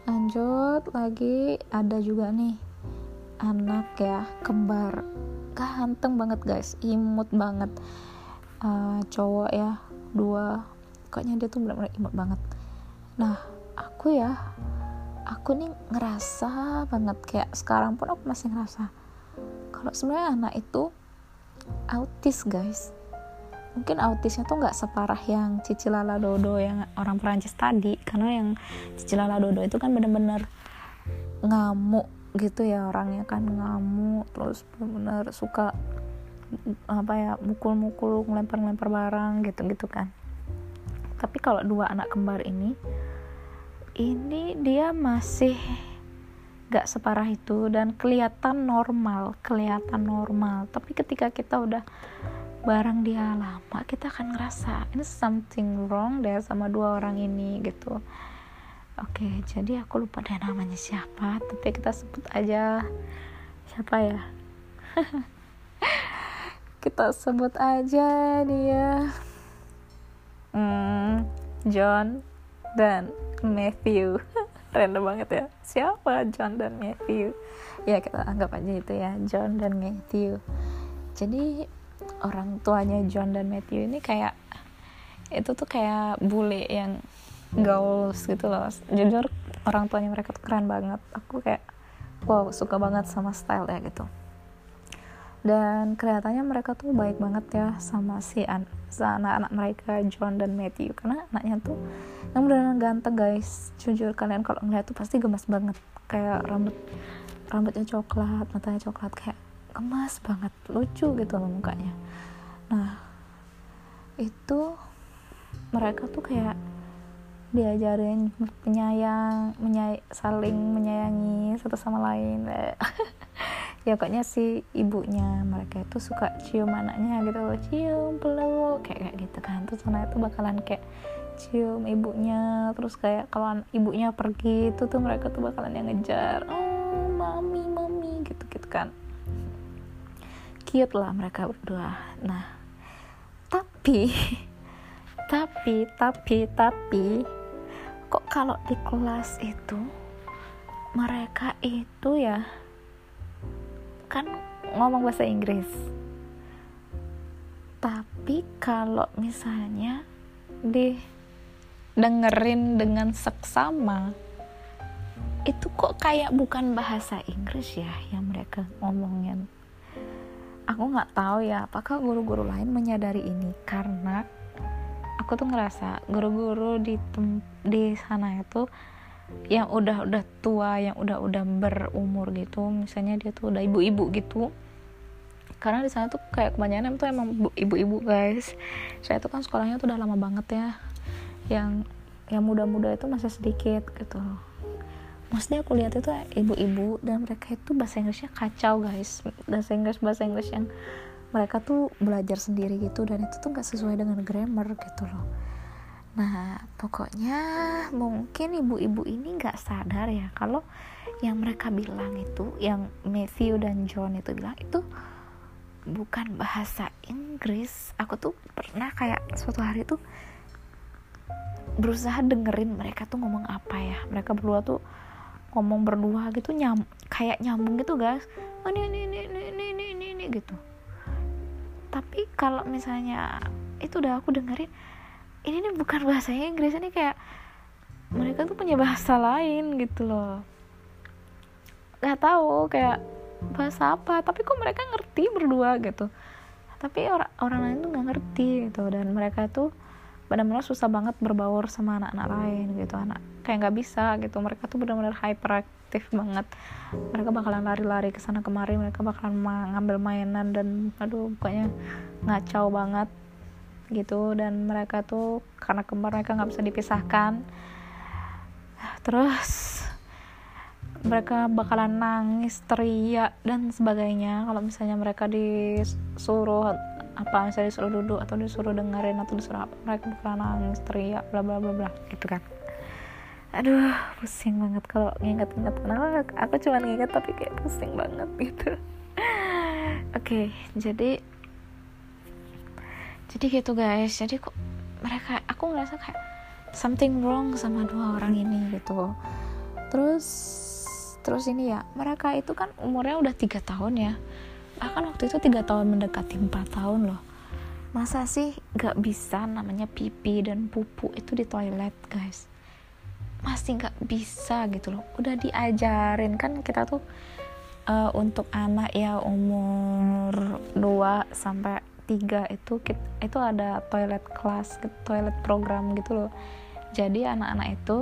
lanjut lagi ada juga nih anak ya kembar. Ganteng banget guys. Imut banget. Uh, cowok ya dua. Pokoknya dia tuh benar-benar imut banget. Nah aku ya aku nih ngerasa banget. Kayak sekarang pun aku masih ngerasa kalau sebenarnya anak itu autis guys mungkin autisnya tuh nggak separah yang Cici Lala Dodo yang orang Perancis tadi karena yang Cici Lala Dodo itu kan bener-bener ngamuk gitu ya orangnya kan ngamuk terus bener-bener suka apa ya mukul-mukul ngelempar-ngelempar barang gitu-gitu kan. Tapi kalau dua anak kembar ini ini dia masih gak separah itu dan kelihatan normal kelihatan normal. Tapi ketika kita udah barang dia lama kita akan ngerasa ini something wrong deh sama dua orang ini gitu. Oke jadi aku lupa deh namanya siapa tapi kita sebut aja siapa ya? Kita sebut aja dia hmm, John dan Matthew. Random banget ya. Siapa John dan Matthew? Ya kita anggap aja itu ya John dan Matthew. Jadi orang tuanya John dan Matthew ini kayak itu tuh kayak bule yang gaul gitu loh. Jujur orang tuanya mereka tuh keren banget. Aku kayak wow suka banget sama style ya gitu. Dan kelihatannya mereka tuh baik banget ya sama si an anak-anak mereka John dan Matthew. Karena anaknya tuh yang benar-benar ganteng guys. Jujur kalian kalau ngeliat tuh pasti gemas banget. Kayak rambut rambutnya coklat matanya coklat kayak gemas banget lucu gitu loh mukanya. Nah itu mereka tuh kayak diajarin penyayang menyay saling menyayangi satu sama lain. Ya pokoknya si ibunya mereka itu suka cium anaknya gitu loh cium peluk kayak kayak gitu kan. Terus anak itu bakalan kayak cium ibunya. Terus kayak kalau ibunya pergi itu tuh mereka tuh bakalan yang ngejar oh mami mami gitu gitu kan cute lah mereka berdua. Nah tapi tapi tapi tapi kok kalau di kelas itu mereka itu ya kan ngomong bahasa Inggris. Tapi kalau misalnya di dengerin dengan seksama itu kok kayak bukan bahasa Inggris ya yang mereka ngomongin aku nggak tahu ya apakah guru-guru lain menyadari ini? Karena aku tuh ngerasa guru-guru di di sana itu yang udah udah tua yang udah udah berumur gitu misalnya dia tuh udah ibu-ibu gitu. Karena di sana tuh kayak kebanyakan tuh emang ibu-ibu guys. Saya tuh kan sekolahnya tuh udah lama banget ya yang yang muda-muda itu masih sedikit gitu maksudnya aku lihat itu ibu-ibu dan mereka itu bahasa Inggrisnya kacau guys bahasa Inggris bahasa Inggris yang mereka tuh belajar sendiri gitu dan itu tuh gak sesuai dengan grammar gitu loh Nah, pokoknya mungkin ibu-ibu ini nggak sadar ya kalau yang mereka bilang itu, yang Matthew dan John itu bilang itu bukan bahasa Inggris. Aku tuh pernah kayak suatu hari tuh berusaha dengerin mereka tuh ngomong apa ya. Mereka berdua tuh ngomong berdua gitu nyam kayak nyambung gitu guys. Oh, ini ini ini ini ini ini, ini gitu. Tapi kalau misalnya itu udah aku dengerin ini nih bukan bahasa Inggris ini kayak mereka tuh punya bahasa lain gitu loh. Nggak tahu kayak bahasa apa tapi kok mereka ngerti berdua gitu. Tapi orang orang lain tuh nggak ngerti gitu dan mereka tuh benar-benar susah banget berbaur sama anak-anak lain gitu. Anak kayak nggak bisa gitu. Mereka tuh benar-benar hyperaktif banget. Mereka bakalan lari-lari ke sana kemari mereka bakalan ngambil mainan dan aduh pokoknya ngacau banget gitu. Dan mereka tuh karena kembar mereka nggak bisa dipisahkan terus mereka bakalan nangis teriak dan sebagainya. Kalau misalnya mereka disuruh apa misalnya disuruh duduk atau disuruh dengerin atau disuruh apa mereka bakal nangis teriak bla bla bla bla gitu kan. Aduh pusing banget kalau nginget-nginget. Kenapa aku cuma nginget tapi kayak pusing banget gitu. Oke okay, jadi jadi gitu guys. Jadi kok mereka aku ngerasa kayak something wrong sama dua orang ini gitu. Terus terus ini ya mereka itu kan umurnya udah tiga tahun ya bahkan waktu itu tiga tahun mendekati empat tahun loh. Masa sih gak bisa namanya pipi dan pupu itu di toilet guys? Masih gak bisa gitu loh. Udah diajarin kan kita tuh uh, untuk anak ya umur 2 sampai 3 itu itu ada toilet kelas toilet program gitu loh. Jadi anak-anak itu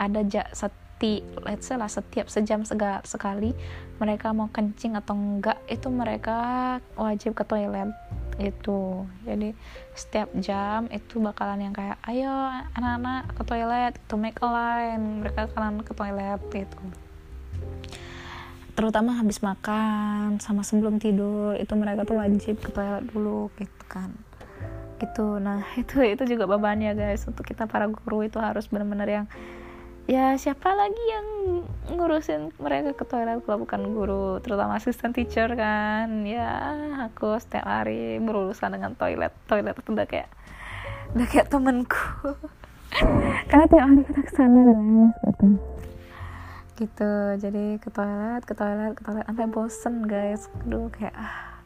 ada ja, seti let's say lah setiap sejam sekali mereka mau kencing atau enggak itu mereka wajib ke toilet itu jadi setiap jam itu bakalan yang kayak ayo anak-anak ke toilet to make a line mereka akan ke toilet gitu. Terutama habis makan sama sebelum tidur itu mereka tuh wajib ke toilet dulu gitu kan. Gitu. Nah itu itu juga bebannya guys. Untuk kita para guru itu harus benar-benar yang ya siapa lagi yang ngurusin mereka ke toilet kalau bukan guru terutama asisten teacher kan. Ya aku setiap hari berurusan dengan toilet. Toilet itu udah kayak udah kayak temenku karena tiap hari kita ke sana guys gitu. Gitu. Jadi ke toilet ke toilet ke toilet. Sampai bosen guys. Aduh kayak ah.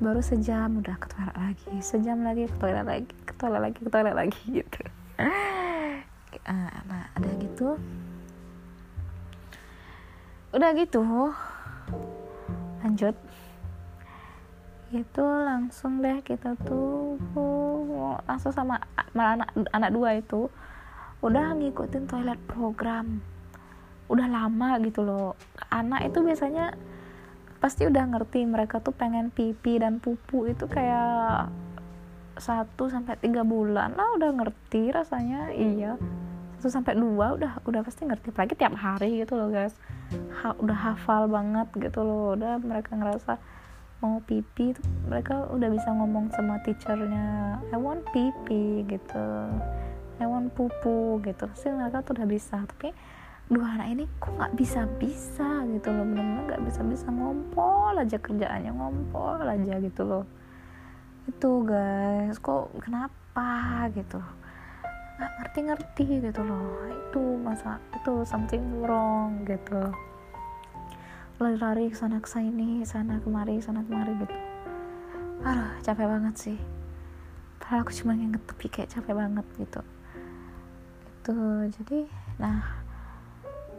Baru sejam udah ke toilet lagi. Sejam lagi ke toilet lagi ke toilet lagi ke toilet lagi gitu nah ada gitu. Udah gitu lanjut. Itu langsung deh kita tuh langsung sama anak anak dua itu udah ngikutin toilet program. Udah lama gitu loh. Anak itu biasanya pasti udah ngerti mereka tuh pengen pipi dan pupu itu kayak satu sampai tiga bulan lah udah ngerti rasanya. Iya satu sampai dua udah udah pasti ngerti. Apalagi tiap hari gitu loh guys. Ha, udah hafal banget gitu loh. Udah mereka ngerasa mau pipi tuh mereka udah bisa ngomong sama teachernya I want pipi gitu. I want pupu gitu. Sih mereka tuh udah bisa. Tapi dua anak ini kok nggak bisa bisa gitu loh. Benar-benar nggak bisa bisa ngompol aja kerjaannya ngompol aja gitu loh. Itu guys. Kok kenapa gitu nggak ngerti-ngerti gitu loh. Itu masa itu something wrong gitu. Lari-lari sana ke sini sana kemari sana kemari gitu. Aduh capek banget sih. Padahal aku cuma nginget tapi kayak capek banget gitu. Itu jadi nah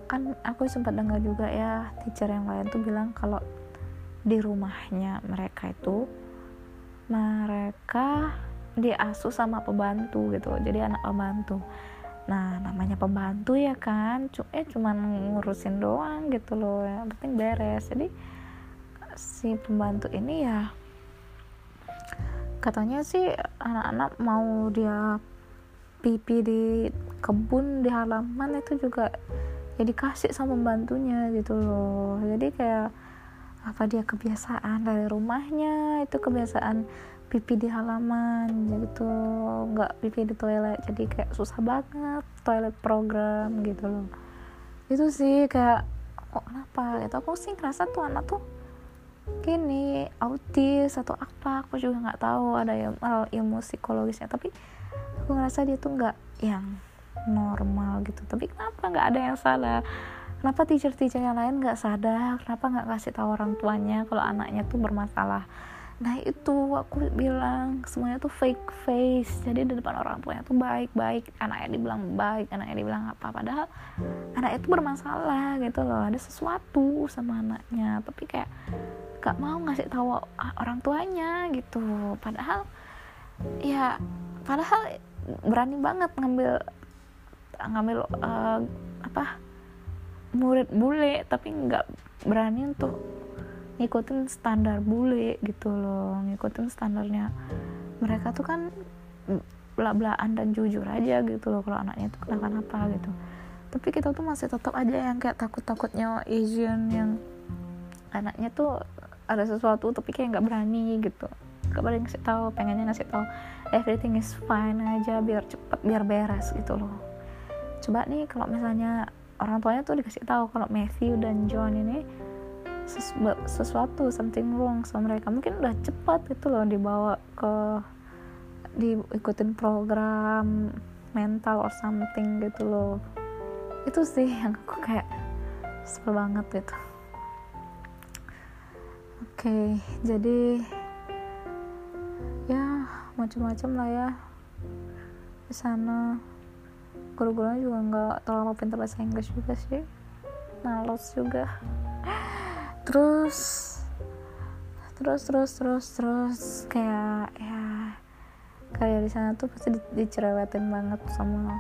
kan aku sempat dengar juga ya teacher yang lain tuh bilang kalau di rumahnya mereka itu mereka diasuh sama pembantu gitu jadi anak pembantu. Nah namanya pembantu ya kan eh cuman ngurusin doang gitu loh yang penting beres. Jadi si pembantu ini ya katanya sih anak-anak mau dia pipi di kebun di halaman itu juga ya dikasih sama pembantunya gitu loh. Jadi kayak apa dia kebiasaan dari rumahnya itu kebiasaan pipi di halaman gitu. Nggak pipi di toilet jadi kayak susah banget toilet program gitu loh. Itu sih kayak kok kenapa? Gitu aku sih ngerasa tuh anak tuh gini autis atau apa aku juga nggak tahu ada yang ilmu psikologisnya. Tapi aku ngerasa dia tuh nggak yang normal gitu. Tapi kenapa nggak ada yang salah? Kenapa teacher-teacher yang lain nggak sadar? Kenapa nggak kasih tahu orang tuanya kalau anaknya tuh bermasalah nah itu aku bilang semuanya tuh fake face. Jadi di depan orang tuanya tuh baik baik. Anaknya dibilang baik anaknya dibilang apa. Padahal anak itu bermasalah gitu loh. Ada sesuatu sama anaknya. Tapi kayak gak mau ngasih tahu orang tuanya gitu. Padahal ya padahal berani banget ngambil ngambil uh, apa murid bule. Tapi nggak berani untuk ngikutin standar bule gitu loh ngikutin standarnya mereka tuh kan bela-belaan dan jujur aja gitu loh kalau anaknya tuh kenapa-napa gitu. Tapi kita tuh masih tetap aja yang kayak takut-takutnya Asian yang anaknya tuh ada sesuatu tapi kayak nggak berani gitu. Gak berani ngasih tahu pengennya ngasih tahu everything is fine aja biar cepet biar beres gitu loh. Coba nih kalau misalnya orang tuanya tuh dikasih tahu kalau Matthew dan John ini sesu sesuatu something wrong sama mereka. Mungkin udah cepat gitu loh dibawa ke diikutin program mental or something gitu loh. Itu sih yang aku kayak sebel banget gitu. Oke okay, jadi ya macam-macam lah ya. Di sana guru-gurunya juga nggak terlalu pintar bahasa Inggris juga sih. Males juga terus terus terus terus terus kayak ya kayak di sana tuh pasti di, dicerewetin banget sama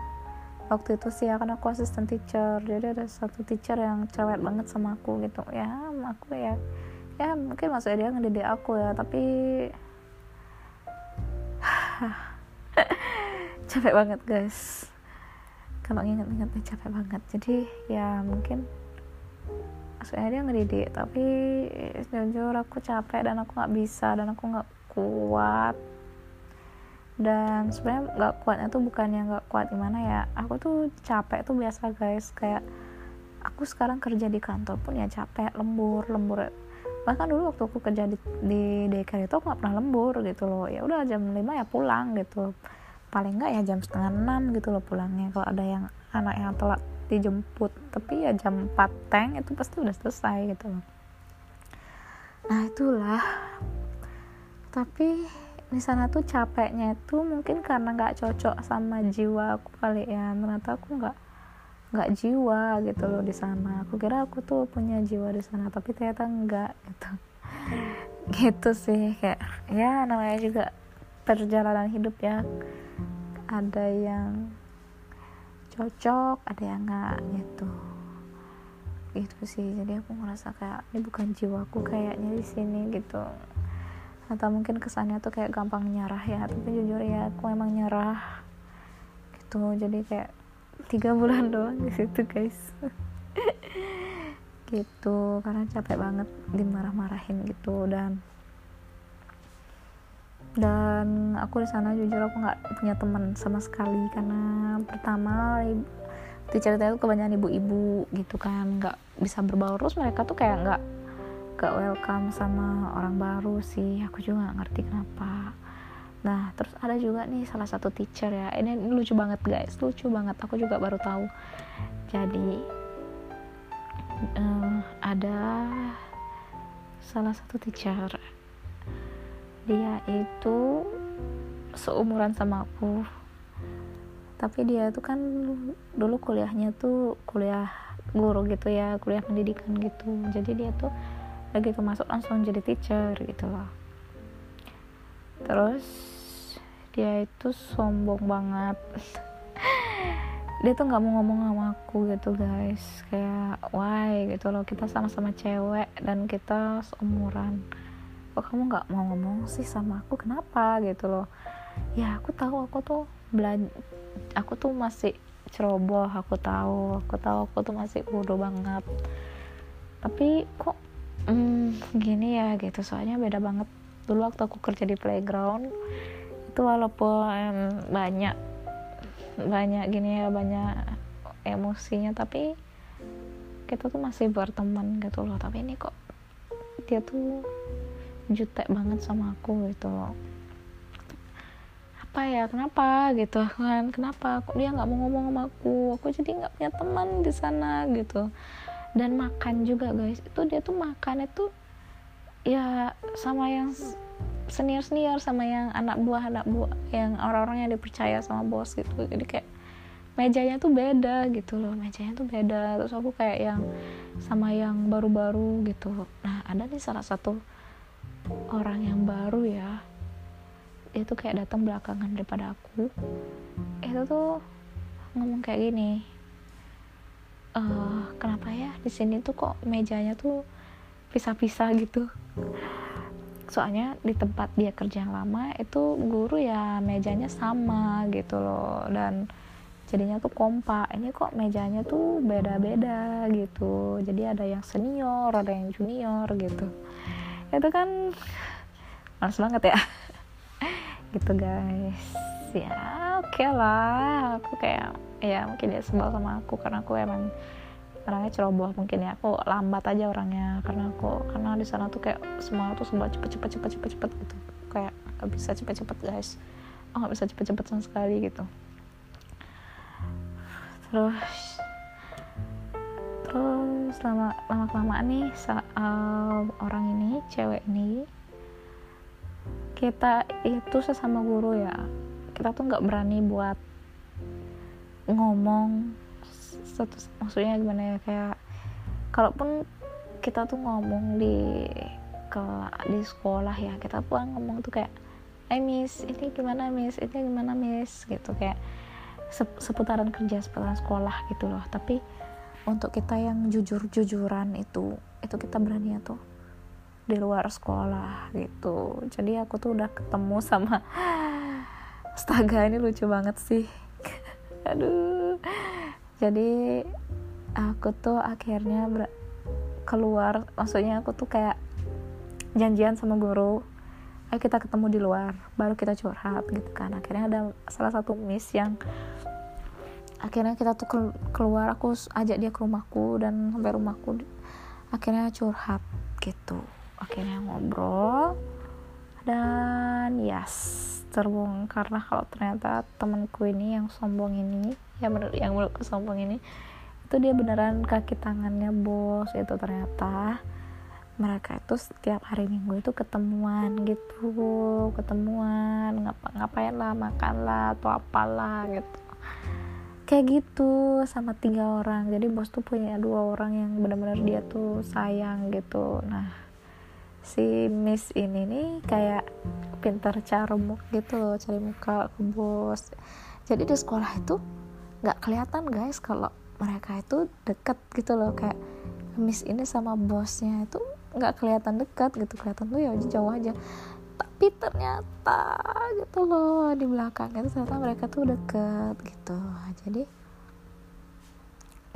waktu itu sih ya kan aku asisten teacher. Jadi ada satu teacher yang cerewet banget sama aku gitu. Ya aku ya ya mungkin maksudnya dia ngedidik aku ya tapi capek banget guys. Kalau inget-ingetnya capek banget. Jadi ya mungkin maksudnya dia ngedidik tapi jujur aku capek dan aku nggak bisa dan aku nggak kuat. Dan sebenarnya nggak kuatnya tuh bukan yang nggak kuat gimana ya aku tuh capek tuh biasa guys. Kayak aku sekarang kerja di kantor pun ya capek lembur lembur. Bahkan dulu waktu aku kerja di, di daycare itu aku nggak pernah lembur gitu loh. Ya udah jam 5 ya pulang gitu. Paling nggak ya jam setengah enam gitu loh pulangnya. Kalau ada yang anak yang telat dijemput tapi ya jam 4 tank itu pasti udah selesai gitu loh. Nah itulah. Tapi di sana tuh capeknya itu mungkin karena nggak cocok sama jiwa aku kali ya. Ternyata aku nggak nggak jiwa gitu loh di sana. Aku kira aku tuh punya jiwa di sana tapi ternyata enggak gitu. Gitu sih kayak ya namanya juga perjalanan hidup ya. Ada yang cocok ada yang nggak gitu. Gitu sih jadi aku ngerasa kayak ini bukan jiwaku kayaknya di sini gitu. Atau mungkin kesannya tuh kayak gampang nyerah ya tapi jujur ya aku emang nyerah gitu. Jadi kayak tiga bulan doang di situ guys. Gitu karena capek banget dimarah-marahin gitu dan dan aku di sana jujur aku nggak punya teman sama sekali. Karena pertama di cerita itu kebanyakan ibu-ibu gitu kan. Nggak bisa berbaur. Terus mereka tuh kayak nggak gak welcome sama orang baru sih. Aku juga nggak ngerti kenapa. Nah terus ada juga nih salah satu teacher ya. Ini lucu banget guys. Lucu banget. Aku juga baru tahu. Jadi uh, ada salah satu teacher dia itu seumuran sama aku. Tapi dia tuh kan dulu kuliahnya tuh kuliah guru gitu ya kuliah pendidikan gitu. Jadi dia tuh lagi masuk langsung jadi teacher gitu loh. Terus dia itu sombong banget. Dia tuh nggak mau ngomong sama aku gitu guys. Kayak why? gitu loh. Kita sama-sama cewek dan kita seumuran kok kamu nggak mau ngomong sih sama aku? Kenapa gitu loh? Ya aku tahu aku tuh belajar aku tuh masih ceroboh aku tahu aku tahu aku tuh masih bodoh banget. Tapi kok hmm, gini ya gitu soalnya beda banget. Dulu waktu aku kerja di playground itu walaupun banyak banyak gini ya banyak emosinya tapi kita tuh masih berteman gitu loh. Tapi ini kok dia tuh jutek banget sama aku gitu loh. Apa ya kenapa gitu kan? Kenapa kok dia nggak mau ngomong sama aku? Aku jadi nggak punya teman di sana gitu. Dan makan juga guys. Itu dia tuh makan itu ya sama yang senior senior sama yang anak buah anak buah yang orang-orang yang dipercaya sama bos gitu. Jadi kayak mejanya tuh beda gitu loh mejanya tuh beda. Terus aku kayak yang sama yang baru-baru gitu. Nah ada nih salah satu orang yang baru ya itu kayak datang belakangan daripada aku. Itu tuh ngomong kayak gini uh, kenapa ya di sini tuh kok mejanya tuh pisah-pisah gitu? Soalnya di tempat dia kerja yang lama itu guru ya mejanya sama gitu loh dan jadinya tuh kompak. Ini kok mejanya tuh beda-beda gitu. Jadi ada yang senior ada yang junior gitu itu kan males banget ya. Gitu guys. Ya oke okay lah. Aku kayak ya mungkin dia sebel sama aku karena aku emang orangnya ceroboh mungkin ya. Aku lambat aja orangnya karena aku karena di sana tuh kayak semua tuh semua cepet cepet cepet cepet cepet gitu. Kayak gak bisa cepet cepet guys. Oh nggak bisa cepet cepet sama sekali gitu. Terus terus lama lama kelamaan nih uh, orang ini cewek ini kita itu sesama guru ya. Kita tuh nggak berani buat ngomong satu maksudnya gimana ya kayak kalaupun kita tuh ngomong di ke di sekolah ya kita tuh ngomong tuh kayak eh miss ini gimana miss? Ini gimana miss? Gitu kayak seputaran kerja seputaran sekolah gitu loh. Tapi untuk kita yang jujur jujuran itu itu kita berani ya tuh di luar sekolah gitu. Jadi aku tuh udah ketemu sama astaga ini lucu banget sih. Aduh. Jadi aku tuh akhirnya keluar maksudnya aku tuh kayak janjian sama guru ayo kita ketemu di luar baru kita curhat gitu kan. Akhirnya ada salah satu miss yang akhirnya kita tuh keluar aku ajak dia ke rumahku dan sampai rumahku akhirnya curhat gitu. Akhirnya ngobrol dan yes terbongkar lah kalau ternyata temanku ini yang sombong ini yang menurut yang menurutku sombong ini itu dia beneran kaki tangannya bos itu ternyata. Mereka itu setiap hari minggu itu ketemuan gitu ketemuan ngapa ngapain lah makan lah atau apalah gitu kayak gitu sama tiga orang. Jadi bos tuh punya dua orang yang benar-benar dia tuh sayang gitu. Nah si Miss ini nih kayak pintar carmuk gitu loh cari muka ke bos. Jadi di sekolah itu nggak kelihatan guys kalau mereka itu deket gitu loh. Kayak Miss ini sama bosnya itu nggak kelihatan dekat gitu. Kelihatan tuh ya jauh aja tapi ternyata gitu loh di belakang itu ternyata mereka tuh deket gitu. Jadi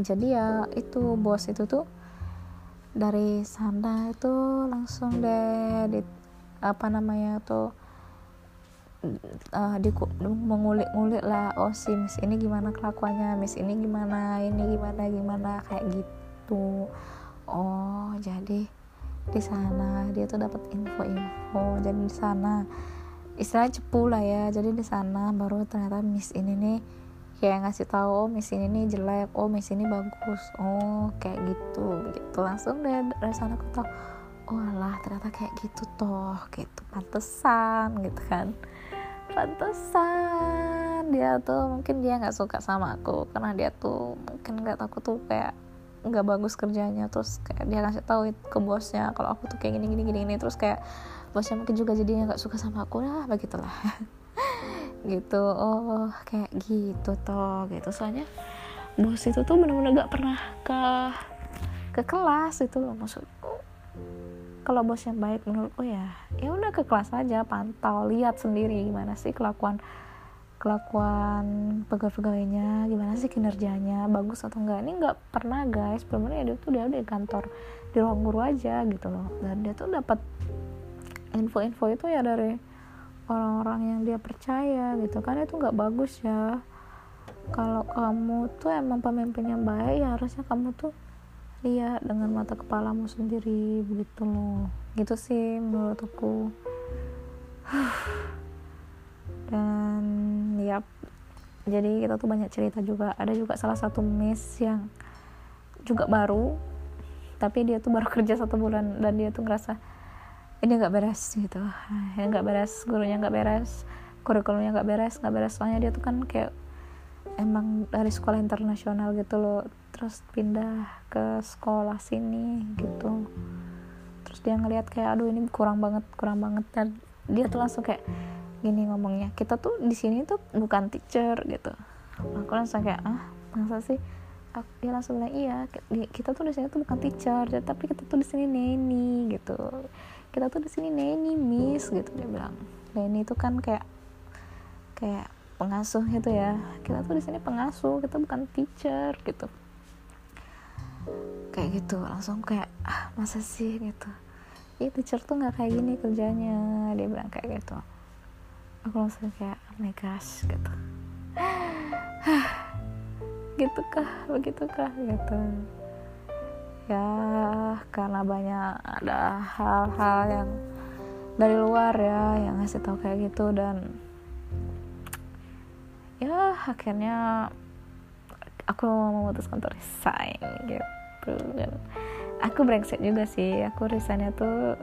jadi ya itu bos itu tuh dari sana itu langsung deh di apa namanya tuh uh, di mengulik-ngulik lah oh si miss ini gimana kelakuannya? Miss ini gimana? Ini gimana gimana? Kayak gitu. Oh jadi di sana. Dia tuh dapat info-info. Jadi di sana istilahnya cepu lah ya. Jadi di sana baru ternyata miss ini nih kayak ngasih tahu oh Miss ini nih jelek. Oh Miss ini bagus. Oh kayak gitu. Gitu. Langsung deh dari sana aku tahu oh lah ternyata kayak gitu toh. Gitu. Pantesan gitu kan. Pantesan. Dia tuh mungkin dia nggak suka sama aku. Karena dia tuh mungkin nggak aku tuh kayak nggak bagus kerjanya terus kayak dia ngasih tahu ke bosnya kalau aku tuh kayak gini gini gini, gini. terus kayak bosnya mungkin juga jadinya nggak suka sama aku lah begitulah gitu oh kayak gitu toh gitu soalnya bos itu tuh bener-bener gak pernah ke ke kelas itu loh maksudku kalau bos yang baik menurutku ya ya udah ke kelas aja pantau lihat sendiri gimana sih kelakuan kelakuan pegawai-pegawainya gimana sih kinerjanya bagus atau enggak? Ini nggak pernah guys. Bener dia tuh dia udah di kantor di ruang guru aja gitu loh. Dan dia tuh dapat info-info itu ya dari orang-orang yang dia percaya gitu kan. Itu nggak bagus ya. Kalau kamu tuh emang pemimpin yang baik ya harusnya kamu tuh lihat dengan mata kepalamu sendiri begitu loh. Gitu sih menurut aku. Dan ya jadi kita tuh banyak cerita juga. Ada juga salah satu miss yang juga baru tapi dia tuh baru kerja satu bulan dan dia tuh ngerasa ini nggak beres gitu. Ini nggak beres gurunya nggak beres kurikulumnya nggak beres nggak beres. Soalnya dia tuh kan kayak emang dari sekolah internasional gitu loh. Terus pindah ke sekolah sini gitu. Terus dia ngelihat kayak aduh ini kurang banget kurang banget. Dan dia tuh langsung kayak gini ngomongnya. Kita tuh di sini tuh bukan teacher gitu. Aku langsung kayak ah masa sih? Aku, dia langsung bilang iya kita tuh di sini tuh bukan teacher tapi kita tuh di sini neni gitu. Kita tuh di sini neni miss gitu dia bilang. Neni itu kan kayak kayak pengasuh gitu ya. Kita tuh di sini pengasuh kita bukan teacher gitu. Kayak gitu langsung kayak ah masa sih gitu. Ih teacher tuh nggak kayak gini kerjanya dia bilang kayak gitu aku langsung kayak oh my gosh gitu. Gitu kah begitu kah gitu. Ya karena banyak ada hal-hal yang dari luar ya yang ngasih tau kayak gitu dan ya akhirnya aku memutuskan untuk resign gitu. Dan aku brengsek juga sih aku resignnya tuh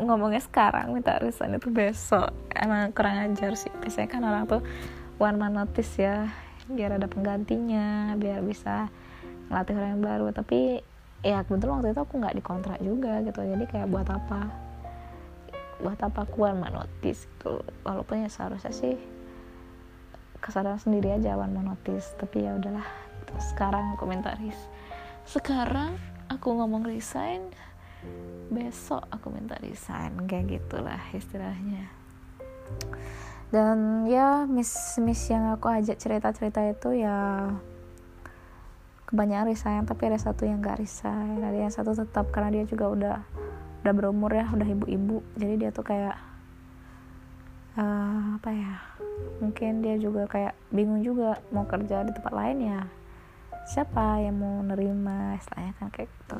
ngomongnya sekarang minta resign itu besok. Emang kurang ajar sih. Biasanya kan orang tuh one man notice ya biar ada penggantinya biar bisa ngelatih orang yang baru. Tapi ya kebetulan waktu itu aku nggak dikontrak juga gitu. Jadi kayak buat apa? Buat apa aku one man notice gitu? Walaupun ya seharusnya sih kesadaran sendiri aja one man notice. Tapi ya udahlah sekarang aku minta ris sekarang aku ngomong resign besok aku minta resign kayak gitulah istilahnya. Dan ya miss miss yang aku ajak cerita cerita itu ya kebanyakan resign tapi ada satu yang gak resign. Ada yang satu tetap karena dia juga udah udah berumur ya udah ibu-ibu. Jadi dia tuh kayak uh, apa ya mungkin dia juga kayak bingung juga mau kerja di tempat lain ya. Siapa yang mau nerima istilahnya kan kayak gitu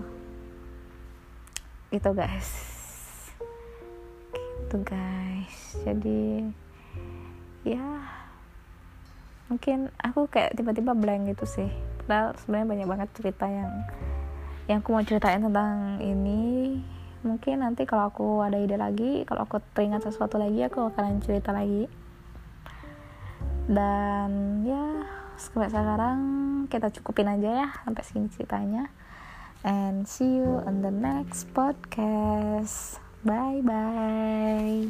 gitu guys. Gitu guys. Jadi ya mungkin aku kayak tiba-tiba blank gitu sih. Padahal sebenarnya banyak banget cerita yang yang aku mau ceritain tentang ini. Mungkin nanti kalau aku ada ide lagi kalau aku teringat sesuatu lagi aku akan cerita lagi. Dan ya sampai sekarang kita cukupin aja ya sampai segini ceritanya and see you on the next podcast. Bye bye.